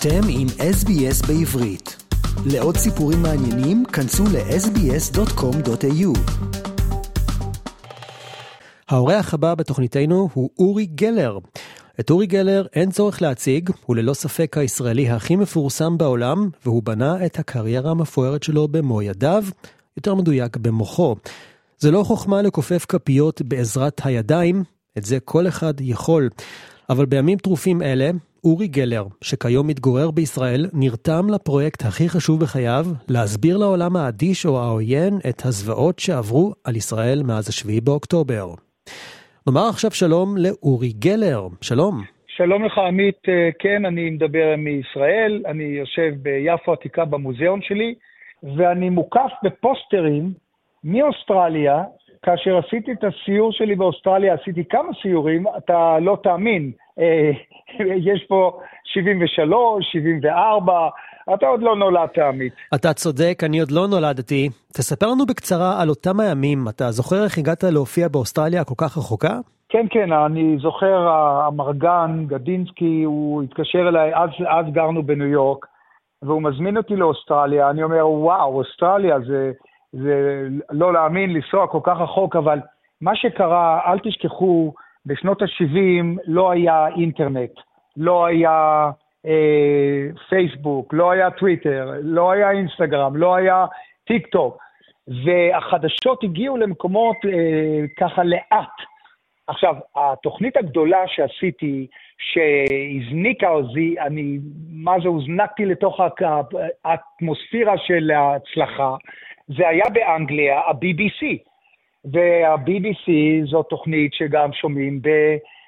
אתם עם SBS בעברית. לעוד סיפורים מעניינים, כנסו ל-sbs.com.au. האורח הבא בתוכניתנו הוא אורי גלר. את אורי גלר אין צורך להציג, הוא ללא ספק הישראלי הכי מפורסם בעולם, והוא בנה את הקריירה המפוארת שלו במו ידיו, יותר מדויק במוחו. זה לא חוכמה לכופף כפיות בעזרת הידיים, את זה כל אחד יכול. אבל בימים טרופים אלה, אורי גלר, שכיום מתגורר בישראל, נרתם לפרויקט הכי חשוב בחייו, להסביר לעולם האדיש או העוין את הזוועות שעברו על ישראל מאז השביעי באוקטובר. נאמר עכשיו שלום לאורי גלר, שלום. שלום לך עמית, אה, כן, אני מדבר מישראל, אני יושב ביפו עתיקה במוזיאון שלי, ואני מוקף בפוסטרים מאוסטרליה, כאשר עשיתי את הסיור שלי באוסטרליה, עשיתי כמה סיורים, אתה לא תאמין, יש פה 73, 74, אתה עוד לא נולדת, עמית. אתה צודק, אני עוד לא נולדתי. תספר לנו בקצרה על אותם הימים. אתה זוכר איך הגעת להופיע באוסטרליה כל כך רחוקה? כן, כן, אני זוכר, המרגן, גדינסקי, הוא התקשר אליי, אז, אז גרנו בניו יורק, והוא מזמין אותי לאוסטרליה. אני אומר, וואו, אוסטרליה זה, זה לא להאמין לנסוע כל כך רחוק, אבל מה שקרה, אל תשכחו, בשנות ה-70 לא היה אינטרנט, לא היה אה, פייסבוק, לא היה טוויטר, לא היה אינסטגרם, לא היה טיק טוק, והחדשות הגיעו למקומות אה, ככה לאט. עכשיו, התוכנית הגדולה שעשיתי, שהזניקה אותי, אני, מה זה, הוזנקתי לתוך האטמוספירה של ההצלחה, זה היה באנגליה, ה-BBC. וה-BBC זו תוכנית שגם שומעים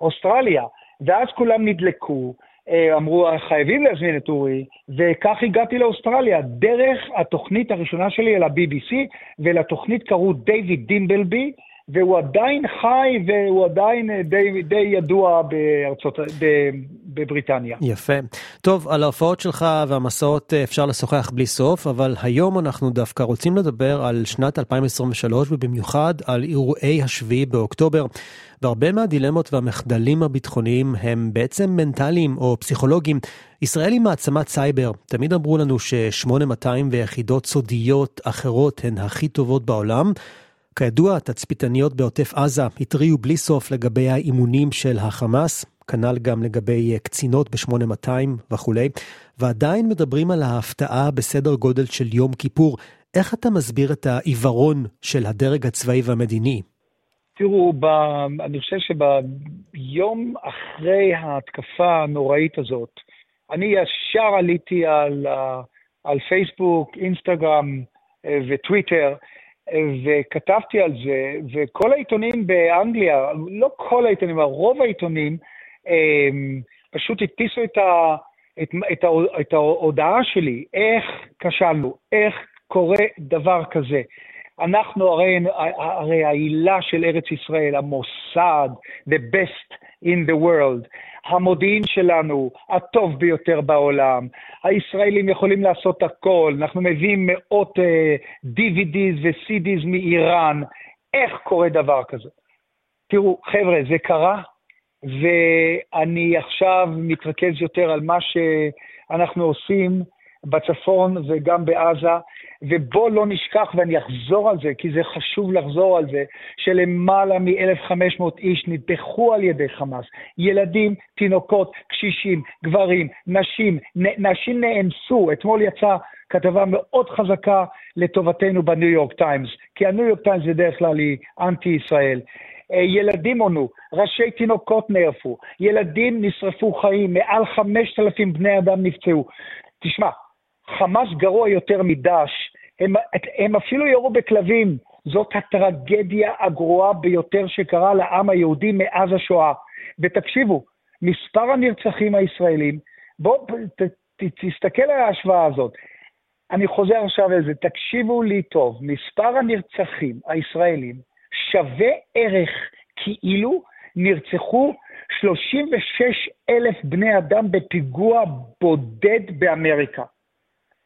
באוסטרליה. ואז כולם נדלקו, אה, אמרו, חייבים להזמין את אורי, וכך הגעתי לאוסטרליה, דרך התוכנית הראשונה שלי על ה-BBC, ולתוכנית קראו דיוויד דימבלבי, והוא עדיין חי והוא עדיין אה, די, די ידוע בארצות, בבריטניה. יפה. טוב, על ההופעות שלך והמסעות אה, אפשר לשוחח בלי סוף, אבל היום אנחנו דווקא רוצים לדבר על שנת 2023, ובמיוחד על אירועי השביעי באוקטובר. והרבה מהדילמות והמחדלים הביטחוניים הם בעצם מנטליים או פסיכולוגיים. ישראל היא מעצמת סייבר. תמיד אמרו לנו ש-8200 ויחידות סודיות אחרות הן הכי טובות בעולם. כידוע, תצפיתניות בעוטף עזה התריעו בלי סוף לגבי האימונים של החמאס, כנ"ל גם לגבי קצינות ב-8200 וכולי, ועדיין מדברים על ההפתעה בסדר גודל של יום כיפור. איך אתה מסביר את העיוורון של הדרג הצבאי והמדיני? תראו, ב... אני חושב שביום אחרי ההתקפה הנוראית הזאת, אני ישר עליתי על, על פייסבוק, אינסטגרם אה, וטוויטר, וכתבתי על זה, וכל העיתונים באנגליה, לא כל העיתונים, אבל רוב העיתונים, פשוט הדפיסו את, ה, את, את, ה, את ההודעה שלי, איך כשלנו, איך קורה דבר כזה. אנחנו הרי, הרי העילה של ארץ ישראל, המוסד, the best in the world, המודיעין שלנו, הטוב ביותר בעולם. הישראלים יכולים לעשות הכל, אנחנו מביאים מאות uh, DVDs ו-CDs מאיראן. איך קורה דבר כזה? תראו, חבר'ה, זה קרה, ואני עכשיו מתרכז יותר על מה שאנחנו עושים בצפון וגם בעזה, ובוא לא נשכח, ואני אחזור על זה, כי זה חשוב לחזור על זה, שלמעלה מ-1,500 איש נטבחו על ידי חמאס. ילדים, תינוקות, קשישים, גברים, נשים, נ, נשים נאנסו. אתמול יצאה כתבה מאוד חזקה לטובתנו בניו יורק טיימס, כי הניו יורק טיימס בדרך כלל היא אנטי-ישראל. אה, ילדים עונו, ראשי תינוקות נערפו, ילדים נשרפו חיים, מעל 5,000 בני אדם נפצעו. תשמע, חמאס גרוע יותר מדאעש, הם, הם אפילו ירו בכלבים. זאת הטרגדיה הגרועה ביותר שקרה לעם היהודי מאז השואה. ותקשיבו, מספר הנרצחים הישראלים, בואו תסתכל על ההשוואה הזאת. אני חוזר עכשיו לזה, תקשיבו לי טוב, מספר הנרצחים הישראלים שווה ערך כאילו נרצחו 36 אלף בני אדם בפיגוע בודד באמריקה.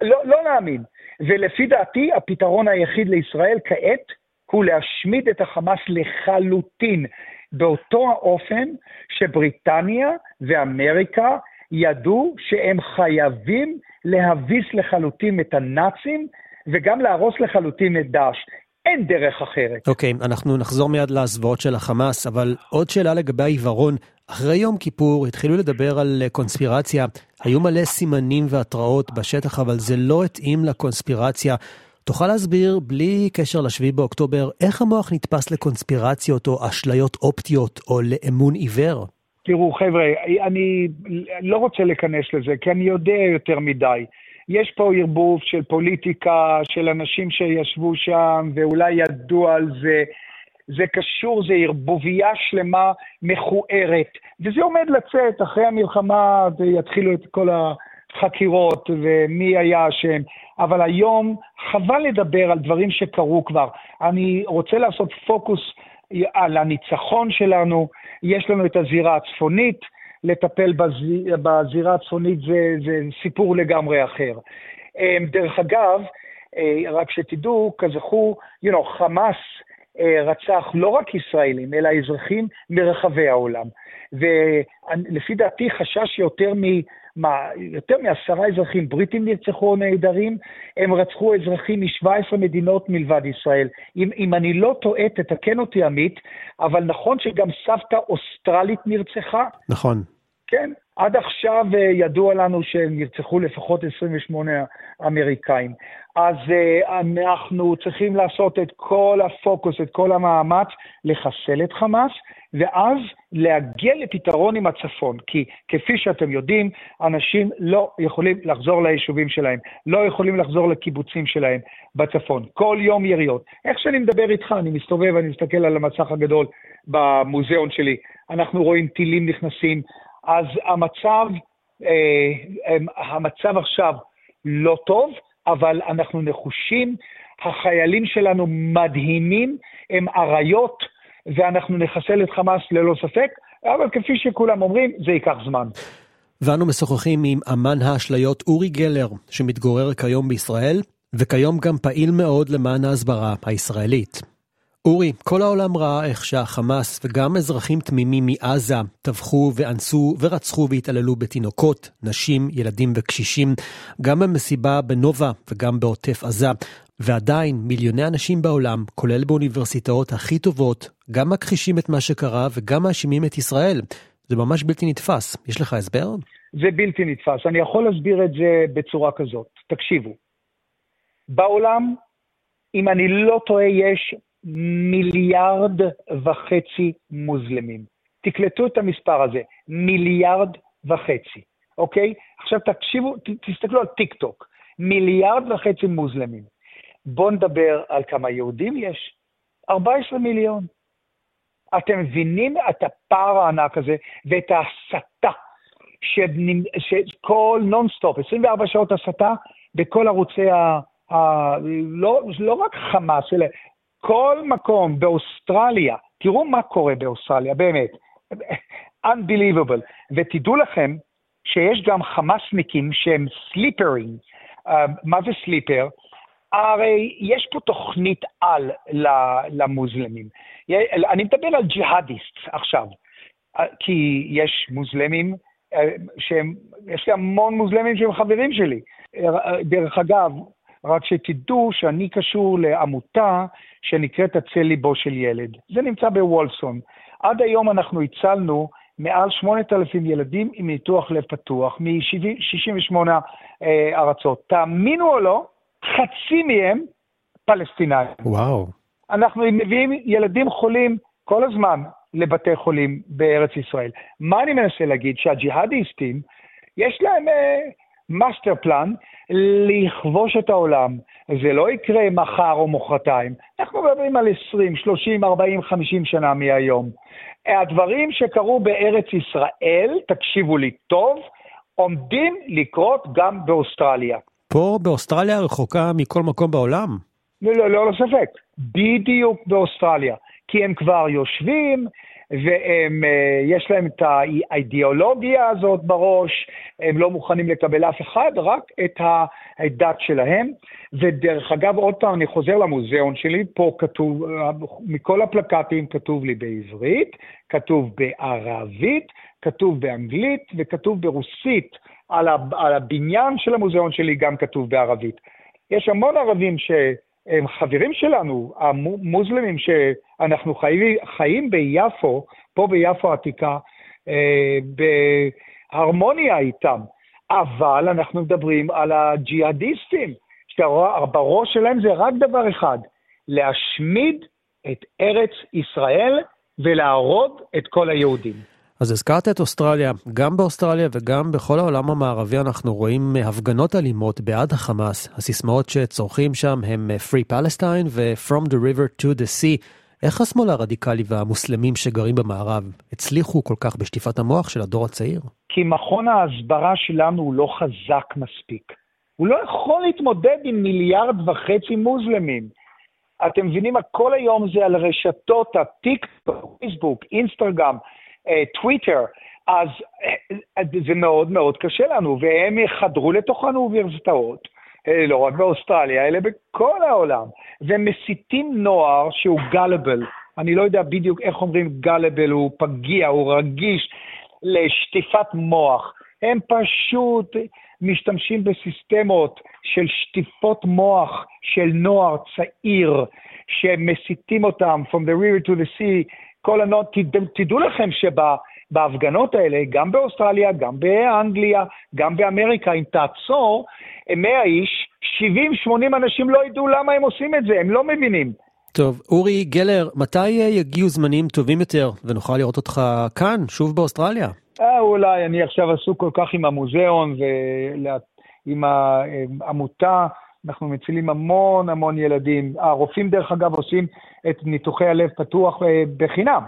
לא, לא להאמין. ולפי דעתי, הפתרון היחיד לישראל כעת הוא להשמיד את החמאס לחלוטין, באותו האופן שבריטניה ואמריקה ידעו שהם חייבים להביס לחלוטין את הנאצים וגם להרוס לחלוטין את דאעש. אין דרך אחרת. אוקיי, okay, אנחנו נחזור מיד לזוועות של החמאס, אבל עוד שאלה לגבי העיוורון. אחרי יום כיפור התחילו לדבר על קונספירציה, היו מלא סימנים והתראות בשטח, אבל זה לא התאים לקונספירציה. תוכל להסביר, בלי קשר לשביעי באוקטובר, איך המוח נתפס לקונספירציות או אשליות אופטיות או לאמון עיוור? תראו, חבר'ה, אני לא רוצה להיכנס לזה, כי אני יודע יותר מדי. יש פה ערבוב של פוליטיקה, של אנשים שישבו שם ואולי ידעו על זה. זה קשור, זה ערבוביה שלמה מכוערת. וזה עומד לצאת אחרי המלחמה, ויתחילו את כל החקירות ומי היה אשם. אבל היום חבל לדבר על דברים שקרו כבר. אני רוצה לעשות פוקוס על הניצחון שלנו. יש לנו את הזירה הצפונית, לטפל בזיר, בזירה הצפונית זה, זה סיפור לגמרי אחר. אמ, דרך אגב, אה, רק שתדעו, כזכור, you know, חמאס אה, רצח לא רק ישראלים, אלא אזרחים מרחבי העולם. ולפי דעתי חשש יותר. מה, יותר מעשרה אזרחים בריטים נרצחו או נעדרים, הם רצחו אזרחים מ-17 מדינות מלבד ישראל. אם, אם אני לא טועה, תתקן אותי עמית, אבל נכון שגם סבתא אוסטרלית נרצחה? נכון. כן, עד עכשיו אה, ידוע לנו שנרצחו לפחות 28 אמריקאים. אז אה, אנחנו צריכים לעשות את כל הפוקוס, את כל המאמץ, לחסל את חמאס, ואז להגיע לפתרון עם הצפון. כי כפי שאתם יודעים, אנשים לא יכולים לחזור ליישובים שלהם, לא יכולים לחזור לקיבוצים שלהם בצפון. כל יום יריות. איך שאני מדבר איתך, אני מסתובב, אני מסתכל על המסך הגדול במוזיאון שלי, אנחנו רואים טילים נכנסים, אז המצב, אה, המצב עכשיו לא טוב, אבל אנחנו נחושים, החיילים שלנו מדהימים, הם אריות, ואנחנו נחסל את חמאס ללא ספק, אבל כפי שכולם אומרים, זה ייקח זמן. ואנו משוחחים עם אמן האשליות אורי גלר, שמתגורר כיום בישראל, וכיום גם פעיל מאוד למען ההסברה הישראלית. אורי, כל העולם ראה איך שהחמאס וגם אזרחים תמימים מעזה טבחו ואנסו ורצחו והתעללו בתינוקות, נשים, ילדים וקשישים, גם במסיבה בנובה וגם בעוטף עזה. ועדיין מיליוני אנשים בעולם, כולל באוניברסיטאות הכי טובות, גם מכחישים את מה שקרה וגם מאשימים את ישראל. זה ממש בלתי נתפס. יש לך הסבר? זה בלתי נתפס. אני יכול להסביר את זה בצורה כזאת. תקשיבו. בעולם, אם אני לא טועה, יש מיליארד וחצי מוזלמים. תקלטו את המספר הזה, מיליארד וחצי, אוקיי? עכשיו תקשיבו, תסתכלו על טיק טוק, מיליארד וחצי מוזלמים. בואו נדבר על כמה יהודים יש. 14 מיליון. אתם מבינים את הפער הענק הזה ואת ההסתה שכל נונסטופ, 24 שעות הסתה בכל ערוצי ה... ה... לא, לא רק חמאס, אלא כל מקום באוסטרליה, תראו מה קורה באוסטרליה, באמת, unbelievable. ותדעו לכם שיש גם חמאסניקים שהם סליפרים. Uh, מה זה סליפר? הרי יש פה תוכנית על למוזלמים. אני מדבר על ג'יהאדיסט עכשיו, אה, כי יש מוזלמים אה, שהם, יש לי המון מוזלמים שהם חברים שלי. דרך אגב, רק שתדעו שאני קשור לעמותה שנקראת הצל ליבו של ילד. זה נמצא בוולסון. עד היום אנחנו הצלנו מעל 8,000 ילדים עם ניתוח לב פתוח מ-68 אה, ארצות. תאמינו או לא, חצי מהם פלסטינאים. וואו. אנחנו מביאים ילדים חולים כל הזמן לבתי חולים בארץ ישראל. מה אני מנסה להגיד? שהג'יהאדיסטים, יש להם אה, master plan לכבוש את העולם. זה לא יקרה מחר או מחרתיים. אנחנו מדברים על 20, 30, 40, 50 שנה מהיום. הדברים שקרו בארץ ישראל, תקשיבו לי טוב, עומדים לקרות גם באוסטרליה. פה באוסטרליה רחוקה מכל מקום בעולם? לא, לא, לא, לא ספק. בדיוק באוסטרליה. כי הם כבר יושבים, ויש אה, להם את האידיאולוגיה הזאת בראש, הם לא מוכנים לקבל אף אחד, רק את הדת שלהם. ודרך אגב, עוד פעם, אני חוזר למוזיאון שלי, פה כתוב, מכל הפלקטים כתוב לי בעברית, כתוב בערבית, כתוב באנגלית וכתוב ברוסית. על, הבניין של המוזיאון שלי גם כתוב בערבית. יש המון ערבים ש... הם חברים שלנו, המוסלמים שאנחנו חיים, חיים ביפו, פה ביפו העתיקה, אה, בהרמוניה איתם, אבל אנחנו מדברים על הג'יהאדיסטים, שבראש שלהם זה רק דבר אחד, להשמיד את ארץ ישראל ולהרוג את כל היהודים. אז הזכרת את אוסטרליה. גם באוסטרליה וגם בכל העולם המערבי אנחנו רואים הפגנות אלימות בעד החמאס. הסיסמאות שצורכים שם הם Free Palestine ו-From the River to the Sea. איך השמאל הרדיקלי והמוסלמים שגרים במערב הצליחו כל כך בשטיפת המוח של הדור הצעיר? כי מכון ההסברה שלנו הוא לא חזק מספיק. הוא לא יכול להתמודד עם מיליארד וחצי מוסלמים. אתם מבינים, הכל היום זה על רשתות הטיק, פייסבוק, אינסטגרם. אה, טוויטר, אז אה, זה מאוד מאוד קשה לנו, והם חדרו לתוך האוניברסיטאות, אה, לא רק באוסטרליה, אלא בכל העולם, ומסיתים נוער שהוא גלבל. אני לא יודע בדיוק איך אומרים גלבל, הוא פגיע, הוא רגיש לשטיפת מוח. הם פשוט משתמשים בסיסטמות של שטיפות מוח של נוער צעיר, שמסיתים אותם from the river to the sea, כל הנוער, תדעו לכם שבהפגנות האלה, גם באוסטרליה, גם באנגליה, גם באמריקה, אם תעצור 100 איש, 70-80 אנשים לא ידעו למה הם עושים את זה, הם לא מבינים. טוב, אורי גלר, מתי יגיעו זמנים טובים יותר ונוכל לראות אותך כאן, שוב באוסטרליה? אה, אולי, אני עכשיו עסוק כל כך עם המוזיאון ועם העמותה. אנחנו מצילים המון המון ילדים. הרופאים, דרך אגב, עושים את ניתוחי הלב פתוח אה, בחינם.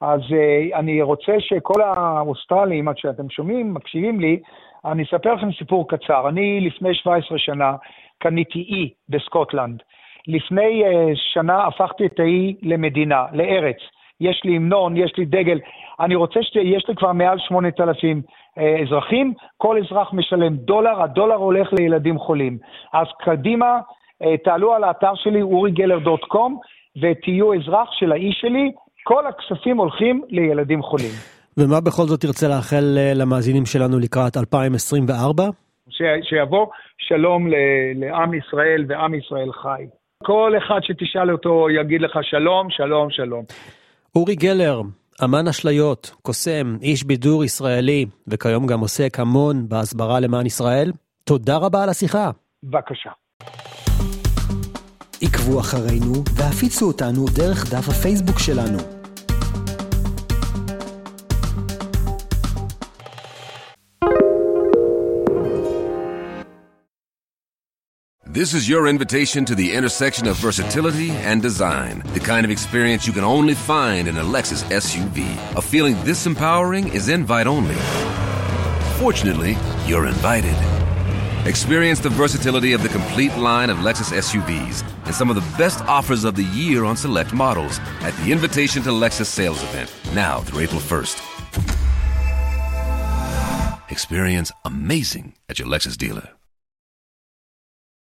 אז אה, אני רוצה שכל האוסטרלים, עד שאתם שומעים, מקשיבים לי, אני אספר לכם סיפור קצר. אני לפני 17 שנה קניתי אי בסקוטלנד. לפני uh, שנה הפכתי את האי למדינה, לארץ. יש לי המנון, יש לי דגל. אני רוצה ש... יש לי כבר מעל 8,000 אה, אזרחים, כל אזרח משלם דולר, הדולר הולך לילדים חולים. אז קדימה, אה, תעלו על האתר שלי, אוריגלר.קום, ותהיו אזרח של האיש שלי, כל הכספים הולכים לילדים חולים. ומה בכל זאת תרצה לאחל אה, למאזינים שלנו לקראת 2024? ש... שיבוא שלום ל... לעם ישראל ועם ישראל חי. כל אחד שתשאל אותו יגיד לך שלום, שלום, שלום. אורי גלר, אמן אשליות, קוסם, איש בידור ישראלי, וכיום גם עוסק המון בהסברה למען ישראל. תודה רבה על השיחה. בבקשה. עקבו אחרינו והפיצו אותנו דרך דף הפייסבוק שלנו. This is your invitation to the intersection of versatility and design. The kind of experience you can only find in a Lexus SUV. A feeling this empowering is invite only. Fortunately, you're invited. Experience the versatility of the complete line of Lexus SUVs and some of the best offers of the year on select models at the Invitation to Lexus sales event, now through April 1st. Experience amazing at your Lexus dealer.